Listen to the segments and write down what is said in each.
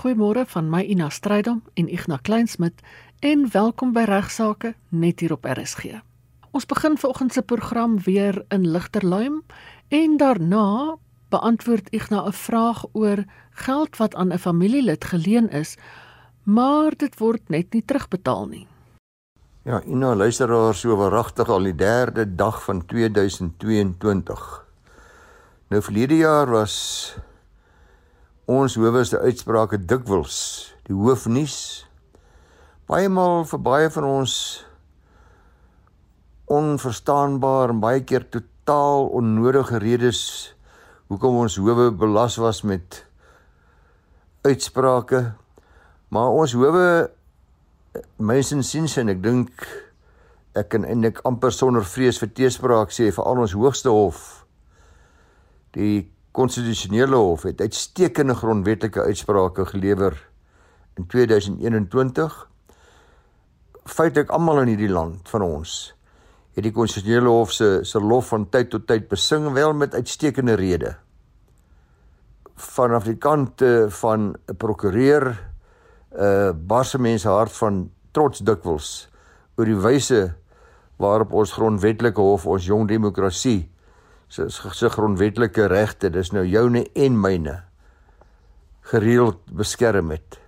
Goeiemôre van my Ina Strydom en Ignas Kleinsmid en welkom by Regsake net hier op RSG. Ons begin vanoggend se program weer in Ligterluim en daarna beantwoord Ignas 'n vraag oor geld wat aan 'n familielid geleen is, maar dit word net nie terugbetaal nie. Ja, Ina luisteraar so verragtig al die derde dag van 2022. Nou verlede jaar was ons hoeweste uitsprake dikwels die hoofnuus baie maal vir baie van ons onverstaanbaar en baie keer totaal onnodige redes hoekom ons howe belas was met uitsprake. Maar ons howe mense sien sien ek dink ek kan eintlik amper sonder vrees vir teespraak sê vir al ons hoogste hof die konstitusionele hof het uitstekende grondwetlike uitsprake gelewer in 2021 feitelik almal in hierdie land van ons het die konstitusionele hof se se lof van tyd tot tyd besing wel met uitstekende redes vanaf die kant van 'n prokureur uh, barse mense hart van trots dikwels oor die wyse waarop ons grondwetlike hof ons jong demokrasie se se grondwetlike regte, dis nou joune en myne gereeld beskerm het.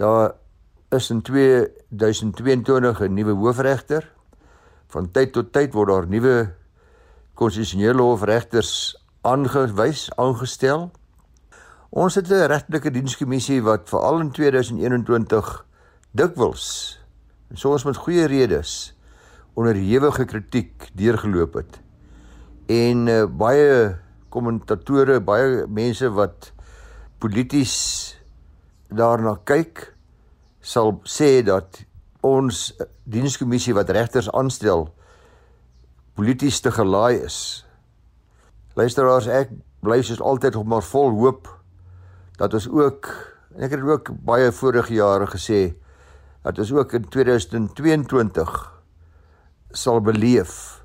Daar is in 2022 'n nuwe hoofregter. Van tyd tot tyd word daar nuwe konstitusionele hofregters aangewys, aangestel. Ons het 'n regtelike dienskommissie wat veral in 2021 dikwels en soms met goeie redes onder ewige kritiek deurgeloop het en uh, baie kommentatore, baie mense wat polities daarna kyk sal sê dat ons dienskommissie wat regters aanstel polities te gelaai is. Luisteraars, ek bly soos altyd op maar vol hoop dat ons ook ek het ook baie vorige jare gesê dat ons ook in 2022 sal beleef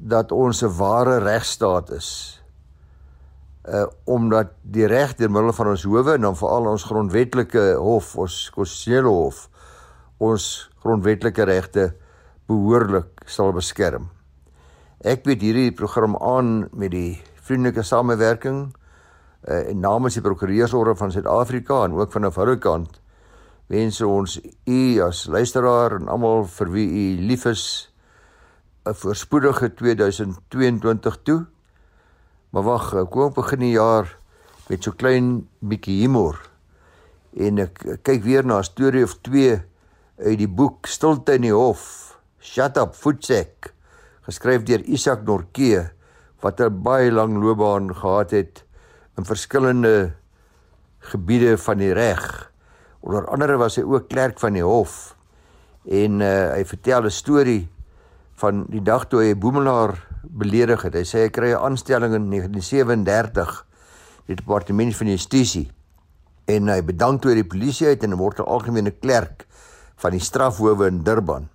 dat ons 'n ware regstaat is. Uh omdat die reg deur middel van ons howe en dan veral ons grondwetlike hof, ons konstitusionele hof, ons grondwetlike regte behoorlik sal beskerm. Ek bied hierdie program aan met die vriendelike samewerking uh en namens die prokureursorde van Suid-Afrika en ook van 'n vroue kant wens ons u as luisteraar en almal vir wie u lief is 'n voorspoedige 2022 toe. Maar wag, kom op begin die jaar met so klein bietjie humor. En ek kyk weer na 'n storie of twee uit die boek Stilte in die Hof. Shut up Footsack, geskryf deur Isak Norke wat 'n baie lang loopbaan gehad het in verskillende gebiede van die reg. Onder andere was hy ook klerk van die hof en uh, hy vertel 'n storie van die dag toe hy Boemelaar beledig het. Hy sê hy kry 'n aanstelling in 1937 in die departement van justisie en hy bedank toe die polisie uit en word 'n algemene klerk van die strafhowe in Durban.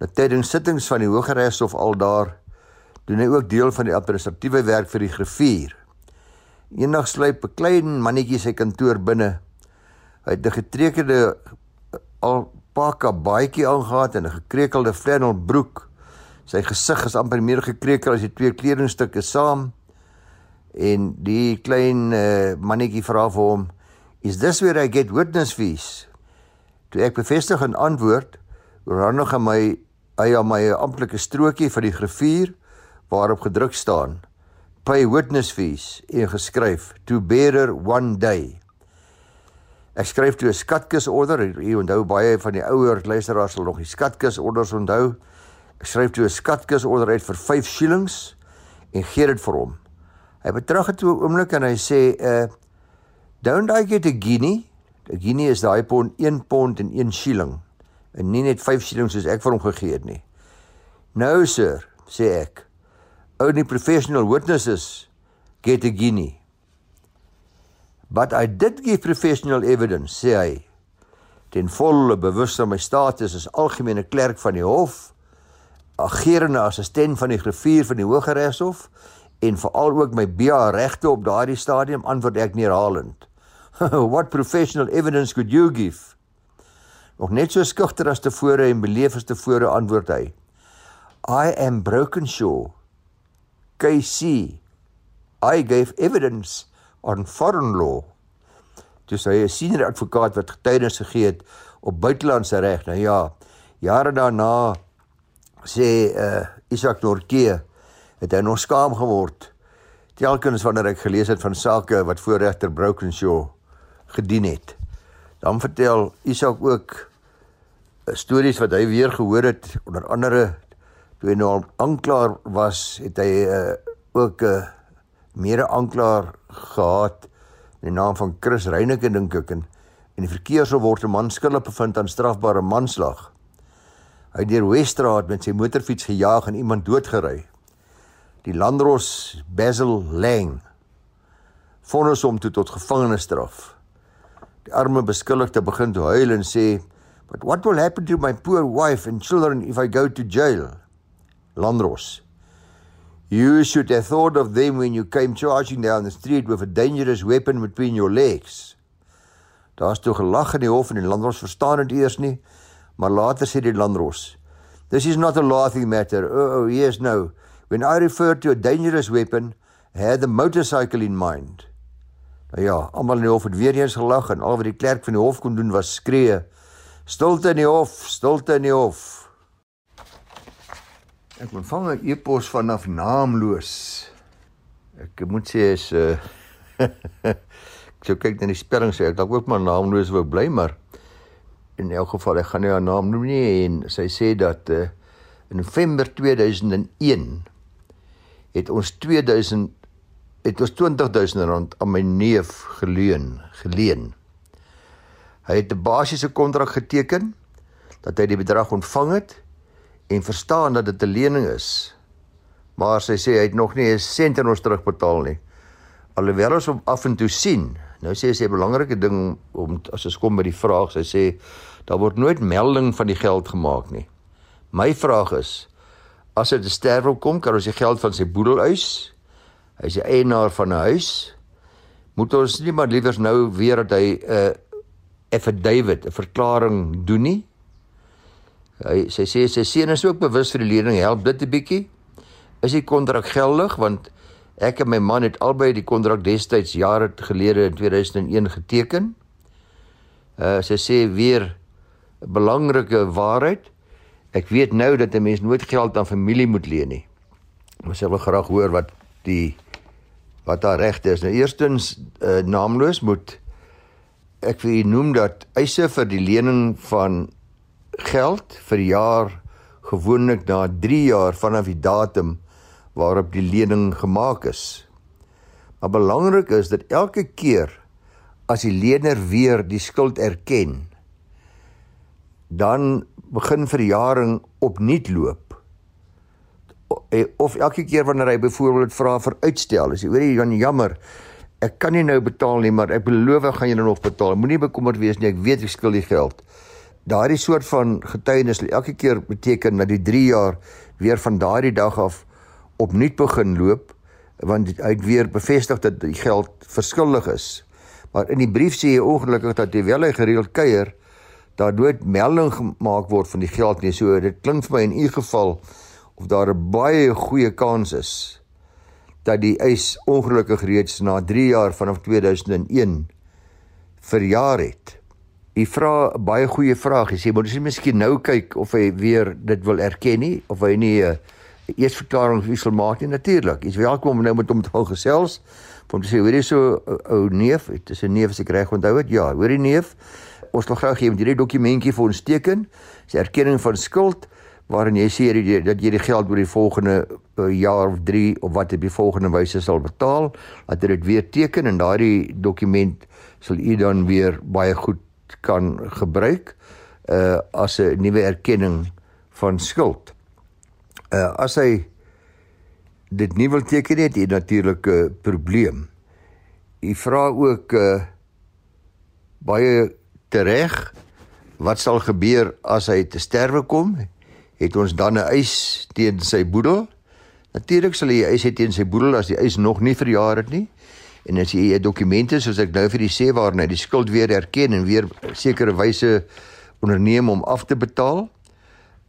Na tydens sittings van die Hooggeregshof al daar doen hy ook deel van die administratiewe werk vir die griffier. Eendag sluip 'n klein mannetjie sy kantoor binne. Hy het 'n getrekende al pakka baadjie aangetree en 'n gekrekelde flannel broek. Sy gesig is amper meer gekrekel as die twee kledingstukke saam. En die klein uh, mannetjie vra vir hom, "Is this where I get witness fees?" Toe ek bevestig en antwoord, ran nog aan my hy aan my amptelike strokie vir die griffier waarop gedruk staan, "Pay witness fees" en geskryf, "To bearer one day." Ek skryf toe 'n skatkisorder. Jy onthou baie van die ouer luisteraars sal nog die skatkisorders onthou. Ek skryf toe 'n skatkisorder uit vir 5 shillings en gee dit vir hom. Hy betrag dit toe 'n oomblik en hy sê, "Uh don't I get a guinea?" 'n Guinea is daai pond 1 pond en 1 shilling. En nie net 5 shillings soos ek vir hom gegee het nie. "No sir," sê ek. "Only professional witnesses get a guinea." But I did give professional evidence, sê hy. Ten volle bewus van my status as algemene klerk van die hof, agerende assistent van die griffier van die Hooggeregshof en veral ook my BA regte op daardie stadium antwoord ek neerhalend. what professional evidence could you give? Nog net so skugter as tevore en beleef as tevore antwoord hy. I am Brokenshaw. KC. I gave evidence on foreign law. Dis hy 'n senior advokaat wat getuienis gegee het op buitelandse reg. Nou ja, jare daarna sê uh Isak Norke het hy nog skaam geword telkens wanneer ek gelees het van sake wat voor regter Brokenshaw gedien het. Dan vertel Isak ook uh, stories wat hy weer gehoor het onder andere toe hy nou aanklaer was, het hy uh, ook 'n uh, mede aanklaer gehad in die naam van Chris Reyneke dink ek en in die verkeershof word 'n man skuldig bevind aan strafbare manslag. Hy het deur Weststraat met sy motorfiets gejaag en iemand doodgery die landros Basil Lang vonnis hom toe tot gevangenisstraf. Die arme beskuldigde begin te huil en sê, "But what will happen to my poor wife and children if I go to jail?" Landros You should have thought of them when you came charging down the street with a dangerous weapon between your legs. Daar's toe gelag in die hof en die landros verstaan dit eers nie, maar later sê die landros, "This is not a laughing matter. Oh, oh yes, no. When I refer to a dangerous weapon, I had the motorcycle in mind. Nou ja, almal in die hof het weer eens gelag en al wat die klerk van die hof kon doen was skree: "Stilte in die hof, stilte in die hof." Ek ontvang 'n e-pos vanaf naamloos. Ek moet sê is uh ek sou kyk na die spelling sê ek dalk ook maar naamloos wou bly, maar in elk geval ek gaan nie haar naam noem nie en sy sê dat uh in November 2001 het ons 2000 het ons 20000 rand aan my neef geleen geleen. Hy het 'n basiese kontrak geteken dat hy die bedrag ontvang het en verstaan dat dit 'n lening is. Maar sy sê hy het nog nie 'n sent aan ons terugbetaal nie. Alhoewel ons hom af en toe sien. Nou sê sy 'n belangrike ding om as ons kom by die vraag, sy sê daar word nooit melding van die geld gemaak nie. My vraag is as hy te sterwe kom, kan ons die geld van sy boedel eis. Hy is die eienaar van 'n huis. Moet ons nie maar liewers nou weer dat hy 'n uh, affidavit, 'n verklaring doen nie. Hy sy sê sy seun is ook bewus vir die lening, help dit 'n bietjie. Is die kontrak geldig want ek en my man het albei die kontrak destyds jare gelede in 2001 geteken. Uh sy sê weer 'n belangrike waarheid. Ek weet nou dat 'n mens nooit geld aan familie moet leen nie. Maar ek wil graag hoor wat die wat daar regte is. Nou eerstens uh, naamloos moet ek vir u noem dat eise vir die lening van geld vir jaar gewoonlik na 3 jaar vanaf die datum waarop die lening gemaak is. Maar belangrik is dat elke keer as die lener weer die skuld erken, dan begin verjaring opnuut loop. Eh, of elke keer wanneer hy byvoorbeeld vra vir uitstel as jy hoor jy dan jammer ek kan nie nou betaal nie maar ek beloof ek gaan julle nog betaal. Moenie bekommerd wees nie ek weet ek skuld die geld daardie soort van getuienis elke keer beteken dat die 3 jaar weer van daardie dag af opnuut begin loop want hy het weer bevestig dat die geld verskuldig is maar in die brief sê hy ongelukkig dat hy wel hy gereeld kuier daar nooit melding gemaak word van die geld nie. So dit klink vir my in u geval of daar 'n baie goeie kans is dat die eis ongelukkig reeds na 3 jaar vanaf 2001 verjaar het. U vra 'n baie goeie vraag. Jy sê moet jy miskien nou kyk of hy weer dit wil erken nie of hy nie 'n uh, eers verklaring wie sal maak nie natuurlik. Jy's welkom nou met hom te gesels. Om te sê hoor jy so ou neef, dit is 'n neef as ek reg onthou het. Ja, hoor jy neef? ons wil graag hê moet hierdie dokumentjie vir ons teken. Dis erkenning van skuld waarin jy sê dat jy die geld oor die volgende uh, jaar of 3 of wat op die volgende wyse sal betaal. Dat jy dit weer teken en daardie dokument sal u dan weer baie goed kan gebruik uh as 'n nuwe erkenning van skuld. Uh as hy dit nie wil teken nie, het jy natuurlik 'n probleem. U vra ook uh baie tereg wat sal gebeur as hy te sterwe kom het ons dan 'n eis teen sy boedel natuurlik sal hy eis hê teen sy boedel as die eis nog nie verjaar het nie En as jy dokumente soos ek nou vir die sê waar hy die skuld weer erken en weer sekere wyse onderneem om af te betaal.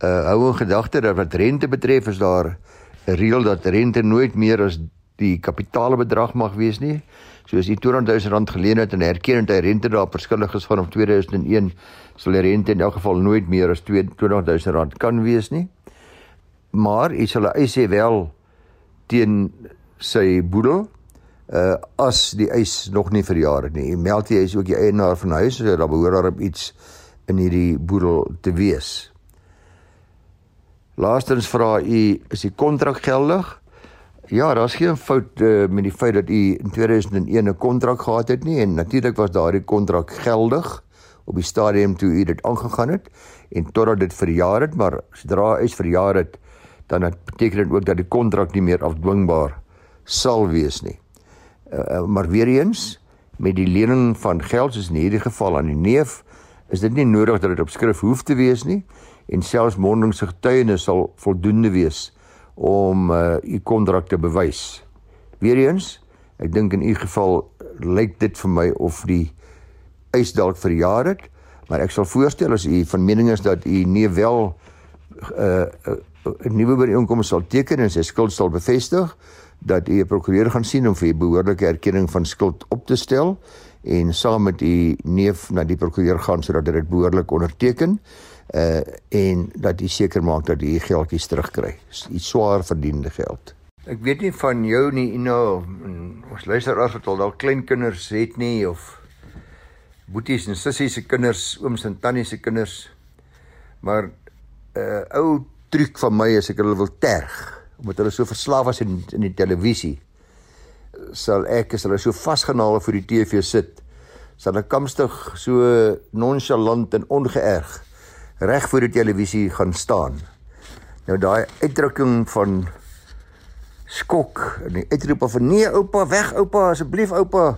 Uh hou in gedagte dat wat rente betref is daar 'n reël dat rente nooit meer as die kapitaalbedrag mag wees nie. So as jy 200 000 rand geleen het en erken dat hy rente daar verskillig is van 2001, sal die rente in elk geval nooit meer as 200 000 rand kan wees nie. Maar jy sal eis hê wel teen sy boedel uh as die eis nog nie verjaar het nie. Meld jy is ook die eienaar van huis, so daar behoort daar op iets in hierdie boedel te wees. Laastens vra u is die kontrak geldig? Ja, daar's geen fout uh, met die feit dat u in 2001 'n kontrak gehad het nie en natuurlik was daardie kontrak geldig op die stadium toe u dit aangegaan het en totdat dit verjaar het, maar sodra hy verjaar het, dan beteken dit ook dat die kontrak nie meer afdwingbaar sal wees nie. Uh, maar weer eens met die lening van geld soos in hierdie geval aan die neef, is dit nie nodig dat dit op skrif hoef te wees nie en selfs mondelingse getuienis sal voldoende wees om uh u kontrak te bewys. Weereens, ek dink in u geval lyk dit vir my of die eis dalk verjaar het, maar ek sal voorstel as u van mening is dat u nie wel uh 'n nuwe ooreenkoms sal teken en sy skuld sal bevestig dat u 'n prokureur gaan sien om vir u behoorlike erkenning van skuld op te stel en saam met u neef na die prokureur gaan sodat dit behoorlik onderteken uh en dat jy seker maak dat jy geldjies terugkry. Iets swaar verdiende geld. Ek weet nie van jou nie, know, ons luister as wat al dalk klein kinders het nie of boeties en sissies se kinders, ooms en tannies se kinders. Maar 'n uh, ou truc van my is ek hulle wil terg omdat hulle so verslaaf was in in die televisie. Sal ek as hulle so vasgenaal voor die TV sit, sal ek kamstig so nonchalant en ongeërg reg voor die televisie gaan staan. Nou daai uitdrukking van skok en die uitroep van nee oupa weg oupa asseblief oupa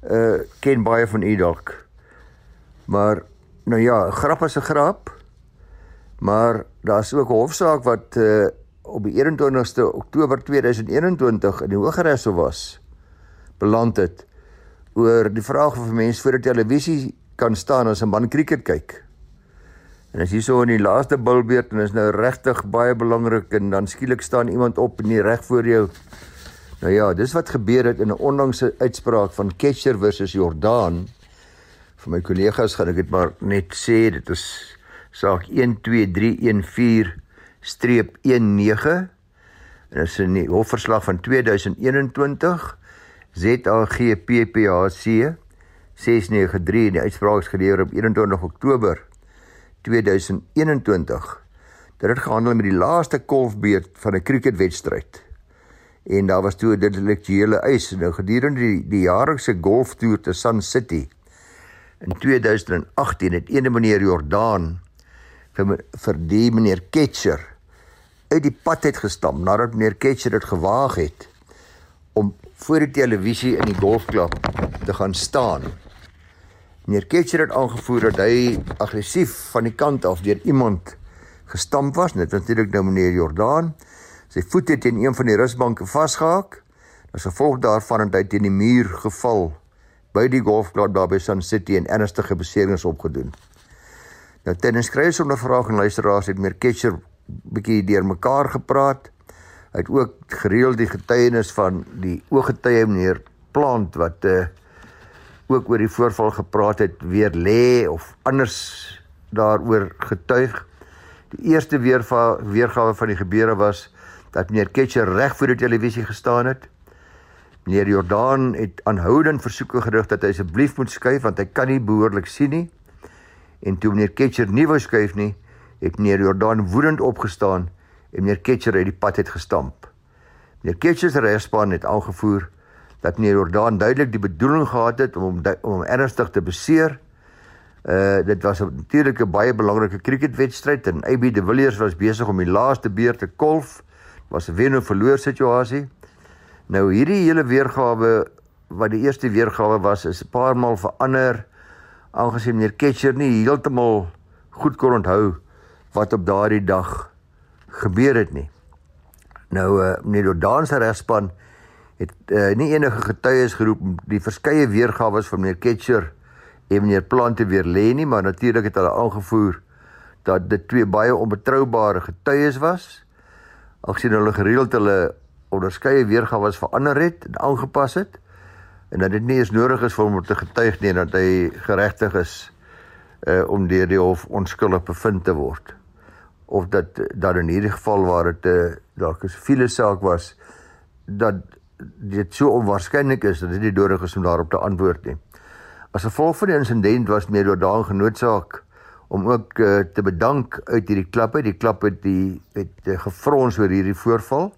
uh ken baie van u dalk. Maar nou ja, grap is 'n grap. Maar daar's ook 'n hofsaak wat uh op die 21ste Oktober 2021 in die Hooggeregshof was beland het oor die vraag of 'n mens voor die televisie kan staan as 'n man krieket kyk. En as jy so in die laaste bilbeerd en is nou regtig baie belangrik en dan skielik staan iemand op en nie reg voor jou. Nou ja, dis wat gebeur het in 'n onlangse uitspraak van Ketcher versus Jordan. Vir my kollegas gaan ek dit maar net sê, dit is saak 12314-19 en is in die hofverslag van 2021 ZAGPPHC 693 en die uitspraak is gelewer op 21 Oktober 2021 dat dit gehandel met die laaste kolfbeurt van 'n cricketwedstryd. En daar was toe 'n intellektuele eis nou gedurende die, die jaarlikse golftoer te Sun City in 2018 het ene meneer Jordan vir vir die meneer Ketcher uit die pad het gestam nadat meneer Ketcher dit gewaag het om voor die televisie in die golfklub te gaan staan Meneer Ketcher het aangevoer dat hy aggressief van die kant af deur iemand gestamp was. Was natuurlik nou meneer Jordan. Sy voet het teen een van die rusbanke vasgehaak. As gevolg daarvan het hy teen die muur geval by die golfklub daar by Sun City en ernstige beserings opgedoen. Nou ten skryf ondervraging luisteraars het meneer Ketcher bietjie deur mekaar gepraat. Hy het ook gereeld die getuienis van die ooggetuie meneer Plant wat uh, ook oor die voorval gepraat het weer lê of anders daaroor getuig. Die eerste weergawe van die gebeure was dat meneer Ketcher reg voor die televisie gestaan het. Meneer Jordan het aanhoudend versoeke gerig dat hy asseblief moet skuif want hy kan nie behoorlik sien nie. En toe meneer Ketcher nie wou skuif nie, het meneer Jordan woedend opgestaan en meneer Ketcher uit die pad het gestamp. Meneer Ketcher se regspan het aangevoer dat meneer Jordan duidelik die bedoeling gehad het om om hom ernstig te beseer. Uh dit was 'n baie belangrike cricketwedstryd en AB de Villiers was besig om die laaste beurt te kolf. Was 'n wen of verloor situasie. Nou hierdie hele weergawe wat die eerste weergawe was is 'n paar maal verander aangesien meneer Ketcher nie heeltemal goed kon onthou wat op daardie dag gebeur het nie. Nou uh meneer Jordan se regspan het uh, nie enige getuies geroep die verskeie weergawe van meneer Ketcher en meneer Plante weer lê nie, maar natuurlik het hulle aangevoer dat dit twee baie onbetroubare getuies was. Aangesien hulle gereeld hulle onderskeie weergawe verander het en aangepas het en dat dit nie eens nodig is vir hom om te getuig nie dat hy geregtig is uh, om deur die hof onskuldig bevind te word of dat dat in hierdie geval waar dit uh, dalk 'n siviele saak was dat dit so onwaarskynlik is dat dit nie nodig is om daarop te antwoord nie. As gevolg van die insident was meer door daan genootsaak om ook uh, te bedank uit hierdie klap uit. Die klap het die het uh, gefrons oor hierdie voorval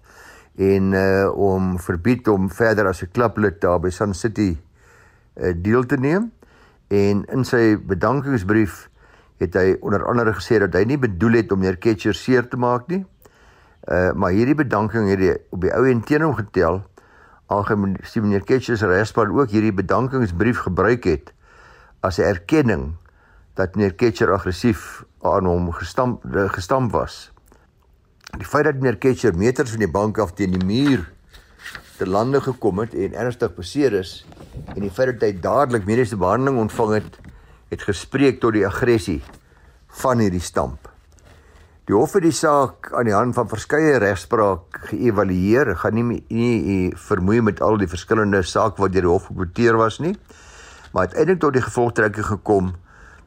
en uh, om verbied om verder as 'n klaplid daar by Sun City uh, deel te neem. En in sy bedankingsbrief het hy onder andere gesê dat hy nie bedoel het om meneer Ketcher seer te maak nie. Uh maar hierdie bedanking het hy op die ou en teen hom getel algemeen meneer Ketcher se regspan ook hierdie bedankingsbrief gebruik het as 'n erkenning dat meneer Ketcher aggressief aan hom gestamp gestamp was. Die feit dat meneer Ketcher meters van die bank af teen die muur te lande gekom het en ernstig beseer is en die feit dat hy dadelik mediese behandeling ontvang het, het gespreek tot die aggressie van hierdie stamp. Die hof het die saak aan die hand van verskeie regspraak geëvalueer. Ek gaan nie nie vermoei met al die verskillende sake wat deur die hof gekoteer was nie. Maar uiteindelik tot die gevolgtrekking gekom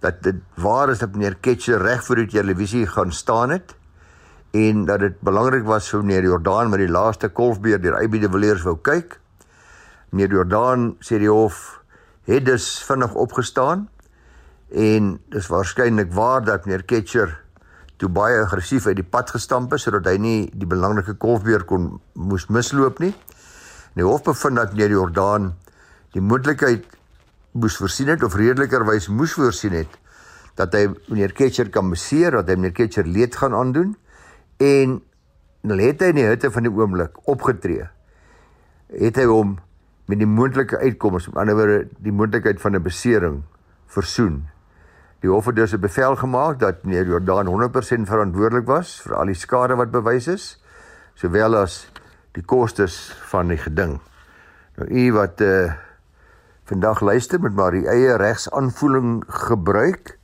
dat dit waar is dat meneer Ketcher reg voor die televisie gaan staan het en dat dit belangrik was vir meneer Jordaan met die laaste kolfbeer deur Aby de Villiers wou kyk. Meneer Jordaan sê die hof het dus vinnig opgestaan en dis waarskynlik waar dat meneer Ketcher toe baie aggressief uit die pad gestamp is sodat hy nie die belangrike kolfbeer kon moes misloop nie. En die hof bevind dat meneer Jordaan die moontlikheid moes voorsien het of redelikerwys moes voorsien het dat hy meneer Ketcher kan beseer, dat hy meneer Ketcher leed gaan aandoen en nou het hy in die hitte van die oomblik opgetree. Het hy hom met die moontlike uitkomste, met ander woorde die moontlikheid van 'n besering versoen. Die hof het dus 'n bevel gemaak dat meneer Jordaan 100% verantwoordelik was vir al die skade wat bewys is, sowel as die kostes van die geding. Nou u wat uh vandag luister met maar u eie regsaanvoeling gebruik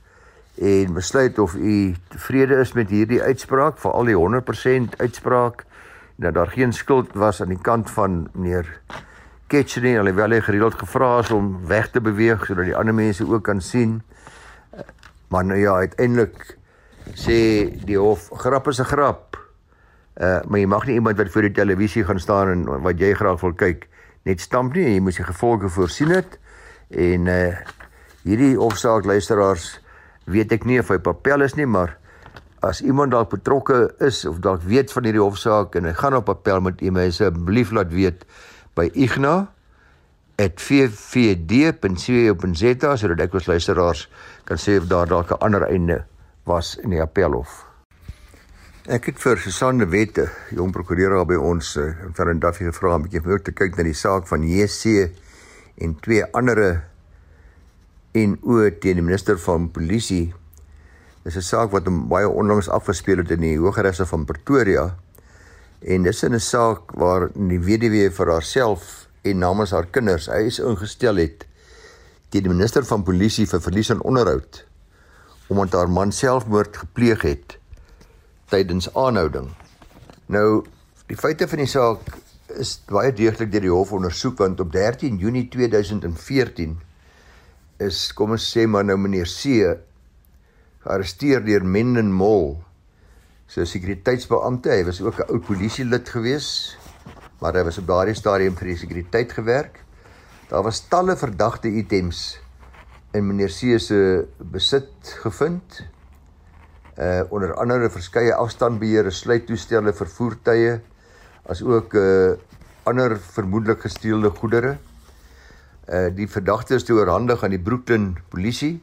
en besluit of u tevrede is met hierdie uitspraak vir al die 100% uitspraak dat daar geen skuld was aan die kant van meneer Ketchenie alhoewel hy gereeld gevra is om weg te beweeg sodat die ander mense ook kan sien Maar nou ja, uiteindelik sê die hof grap is 'n grap. Uh maar jy mag nie iemand wat voor die televisie gaan staan en wat jy graag wil kyk net stamp nie. Jy moet se gevolge voorsien het. En uh hierdie hofsaak luisteraars weet ek nie of hy papel is nie, maar as iemand dalk betrokke is of dalk weet van hierdie hofsaak en hy gaan op papel met jy my asseblief laat weet by Ignas @vvd.co.za sodat ek ons luisteraars kan sê of daar dalk 'n ander einde was in die appelhof. Ek het vir Susanne Wette, jong prokureur by ons in uh, Verendaffie gevra om 'n bietjie te kyk na die saak van JC en twee ander en o teen die minister van polisie. Dis 'n saak wat baie onlangs afgespeel het in die Hooggeregshof van Pretoria. En dis 'n saak waar die weduwee vir haarself en namens haar kinders eis ingestel het teen die minister van polisie vir verlies aan onderhoud omdat haar man selfmoord gepleeg het tydens aanhouding. Nou, die feite van die saak is baie deeglik deur die hof ondersoek want op 13 Junie 2014 is kom ons sê maar nou meneer C gearresteer deur Menden Mol. So sekuriteitsbeampte, hy was ook 'n ou polisielid gewees maar hy was op daardie stadium vir die sekuriteit gewerk. Daar was talle verdagte items in meneer C se besit gevind. Uh onder andere verskeie afstandbeheer, sluittoestelle vir voertuie, as ook uh ander vermoedelik gesteelde goedere. Uh die verdagte is toe oorhandig aan die Brooklyn polisie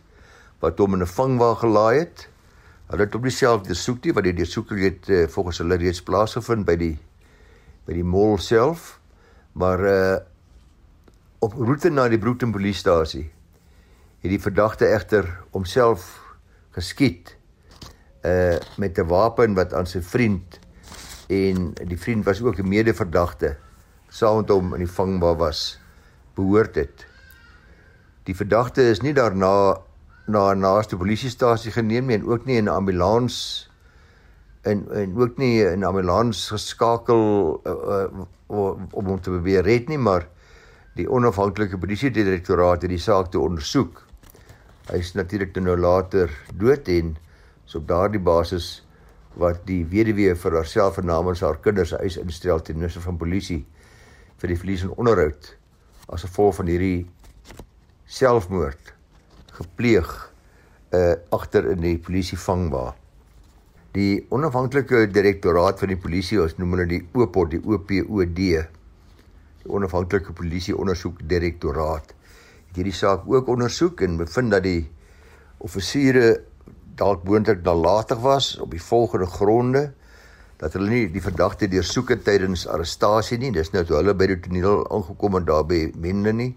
wat hom in 'n vangwa gelaai het. Hulle het op dieselfde soekie wat die deursoeking het uh, volgens hulle reeds plaasgevind by die by die mall self, maar uh op roete na die Brooklyn polisiestasie het die verdagte egter homself geskiet uh met 'n wapen wat aan sy vriend en die vriend was ook 'n medeverdagte saam met hom in die vangba was behoort het. Die verdagte is nie daarna na 'n naaste polisiestasie geneem nie en ook nie in 'n ambulans en en ook nie 'n ambulans geskakel uh, om hom te probeer red nie, maar die onafhanklike polisie direktoraat het die saak te ondersoek. Hy is natuurlik nou later dood en so op daardie basis wat die weduwee vir haarself en namens haar kinders eis instel teen minister van polisie vir die verlies en onderhoud as gevolg van hierdie selfmoord gepleeg uh agter in die polisie vangbaar. Die onafhanklike direktoraat van die polisie, ons noem hulle die OPOD, die OPOD, die onafhanklike polisie ondersoek direktoraat, het hierdie saak ook ondersoek en bevind dat die offisiere dalk moontlik nalatig was op die volgende gronde dat hulle nie die verdagte deursoek het tydens arrestasie nie. Dis nou toe hulle by die toneel aangekom en daar by Mende nie.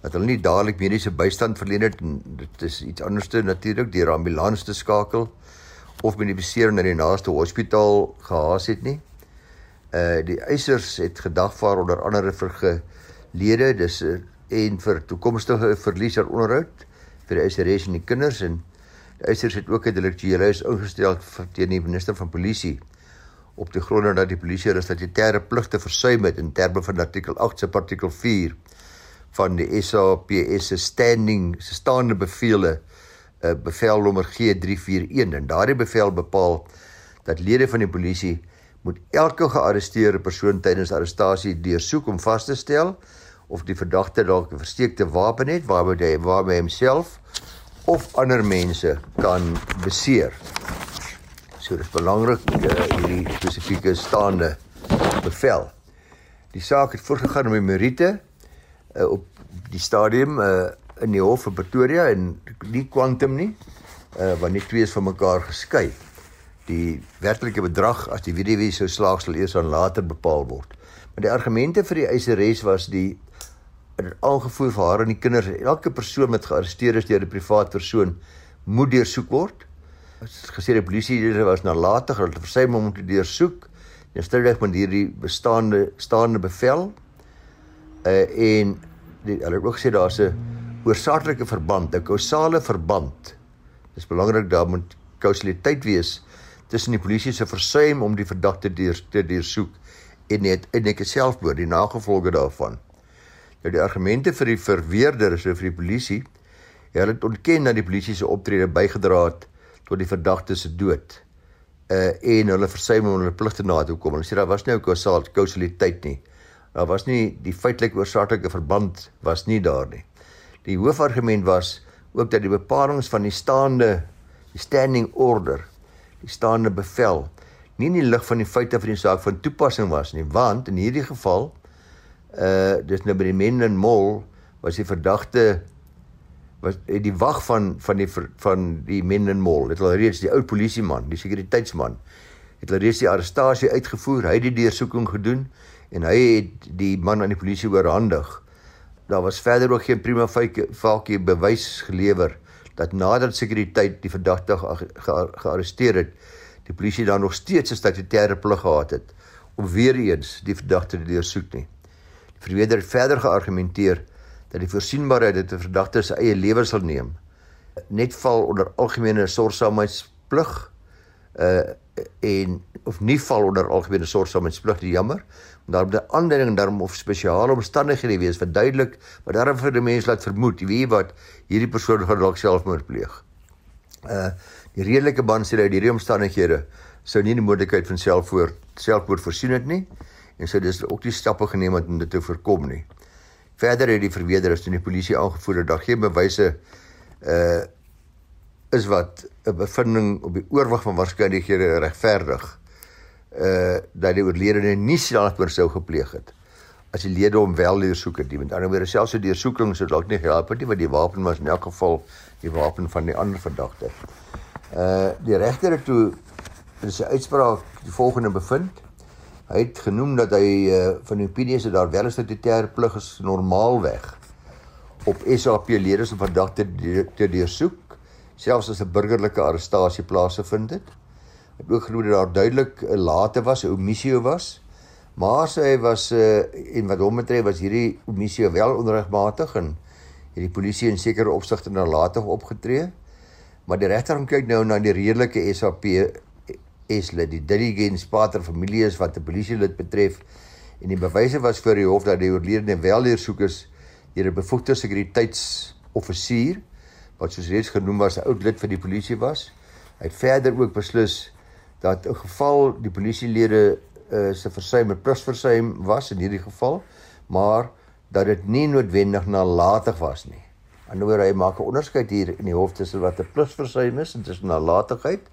Dat hulle nie dadelik mediese bystand verleen het en dit is iets anderste natuurlik deur ambulans te skakel of met die beserings na die naaste hospitaal gehaas het nie. Uh die eisers het gedagvaar onder andere vir gelede dis uh, en vir toekomstige verlies aan onderhoud vir die eiseres en die kinders en die eisers het ook 'n direkteur huis ingestel teen die minister van polisie op die grond dat die polisie hulle statutêre pligte versuim het in terme van artikel 8 se artikel 4 van die SAPS se standing se staande bevele uh, bevel nommer G341 en daardie bevel bepaal dat lede van die polisie moet elke gearresteerde persoon tydens arrestasie deursoek om vas te stel of die verdagte dalk 'n versteekte wapen het waarmee hy waarmee homself of ander mense kan beseer. So dis belangrik uh, hierdie spesifieke staande bevel. Die saak het voorgegaan om die meriete uh, op die stadium uh, in die hof van Pretoria en nie kwantum nie uh want die twee is van mekaar geskei. Die werklike bedrag as die weduwee sou slaag sal eers aan later bepaal word. Maar die argumente vir die eiseres was die aangevoer vir haar en die kinders elke persoon wat gearresteer is deur 'n privaat persoon moet deursoek word. Gesê die polisie was nalatig hulle versuim om te deursoek. Is sterk met hierdie bestaande staande bevel. Uh en die, hulle het ook gesê daar's 'n oorsaaklike verband, 'n kausale verband. Dis belangrik dat moet kausaliteit wees tussen die polisie se versuim om die verdagte deur te deursoek en net en ek selfmoord die nagevolge daarvan. Nou die argumente vir die verweerder is vir die polisie hulle het ontken dat die polisie se optrede bygedra het tot die verdagte se dood. Uh en hulle versuim om hulle pligte na te kom. Hulle sê daar was nie 'n kausaliteit nie. Daar was nie die feitelike oorsaaklike verband was nie daar nie. Die hoofargument was ook dat die bepalinge van die staande die standing order, die staande bevel nie in die lig van die feite van die saak van toepassing was nie, want in hierdie geval uh dis nou by die Menden Mall was die verdagte was die wag van van die van die Menden Mall, dit was reeds die ou polisieman, die sekuriteitsman het hulle reeds die arrestasie uitgevoer, hy het die deursoeking gedoen en hy het die man aan die polisie oorhandig daar was verder ook geen prima facie bewys gelewer dat nadat sekuriteit die verdagte gearresteer het, die polisie dan nog steeds 'n statutêre plig gehad het om weer eens die verdagte te deursoek nie. Die verweerder het verder geargumenteer dat die voorsienbaarheid dat 'n verdagte sy eie lewe sal neem net val onder algemene sorgsaamheidsplig uh en of nie val onder algemene sorgsaamheidsplig jammer daar moet 'n aanduiding daarom of spesiale omstandighede wees wat duidelik wat daarom vir die mens laat vermoed weet wat hierdie persoon gaan dalk selfmoord pleeg. Uh die redelike band sê dat hierdie omstandighede sou nie die moontlikheid van selfmoord selfmoord voorsien het nie en sou dis ook die stappe geneem het om dit te voorkom nie. Verder het die verweerder as die polisie aangevoer dat daar geen bewyse uh is wat 'n bevinding op die oorwig van waarskynlikhede regverdig uh dat die oorledene nie selfmoord sou gepleeg het as die lede hom wel deursoek het. Met ander woorde selfs 'n deursoeking sou dalk nie gehelp het nie want die wapen was in elk geval die wapen van die ander verdagte. Uh die regter het toe in sy uitspraak die volgende bevind. Hy het genoem dat hy uh van die opinie is dat daar wel 'n statutêre plig is normaalweg op SAP lede se verdagte te deursoek selfs as 'n burgerlike arrestasie plaasgevind het. Ek ook glo dat daar duidelik 'n late was, 'n omissio was Maar sy was uh en wat hom betref was hierdie omissie wel onregmatig en hierdie polisie in sekere opsigte nalatig opgetree. Maar die regter kyk nou na die redelike SAP Esle die diligence pater familie is wat 'n polisielid betref en die bewyse was vir die hof dat die oorledene wel deursoekers deur 'n bevoegde sekuriteitsoffisier wat soos reeds genoem was 'n oud lid vir die polisie was. Hy het verder ook beslis dat 'n geval die polisielede uh, se versuim 'n plusversuim was in hierdie geval, maar dat dit nie noodwendig nalatig was nie. Anderswoorde hy maak 'n onderskeid hier in die hof tussen wat 'n plusversuim is en tussen nalatigheid.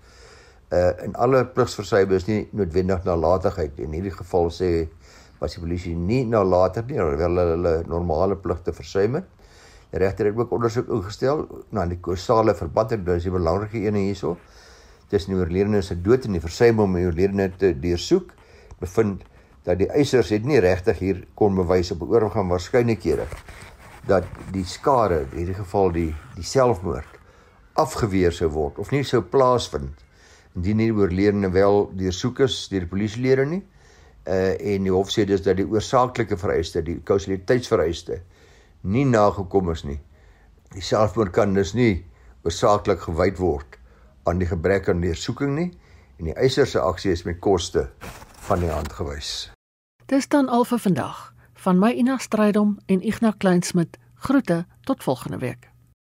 Uh en alle plusversuim is nie noodwendig nalatigheid. In hierdie geval sê was die polisie nie nalatig nie, alhoewel hulle hulle normale pligte versuim het. Die regter het ook ondersoek ingestel na die kausale verband en dis die belangrike een hierso. Tussen die oorledene se dood en die versuim om die oorledene te deursoek, bevind dat die eisers het nie regtig hier kon bewys op oorgang waarskynlikhede dat die skade, in hierdie geval die die selfmoord afgeweer sou word of nie sou plaasvind indien die oorledene wel deursoek is deur die polisielede nie uh en die hof sê dus dat die oorsaaklike vereiste, die kausaliteitsvereiste nie nagekom is nie. Die selfmoord kan dus nie oorsaaklik gewyd word aan die gebrek aan deursoeking nie en die eiser se aksie is met koste van die hand gewys. Dis dan al vir vandag. Van my Ina Strydom en Ignas Kleinsmid. Groete tot volgende week.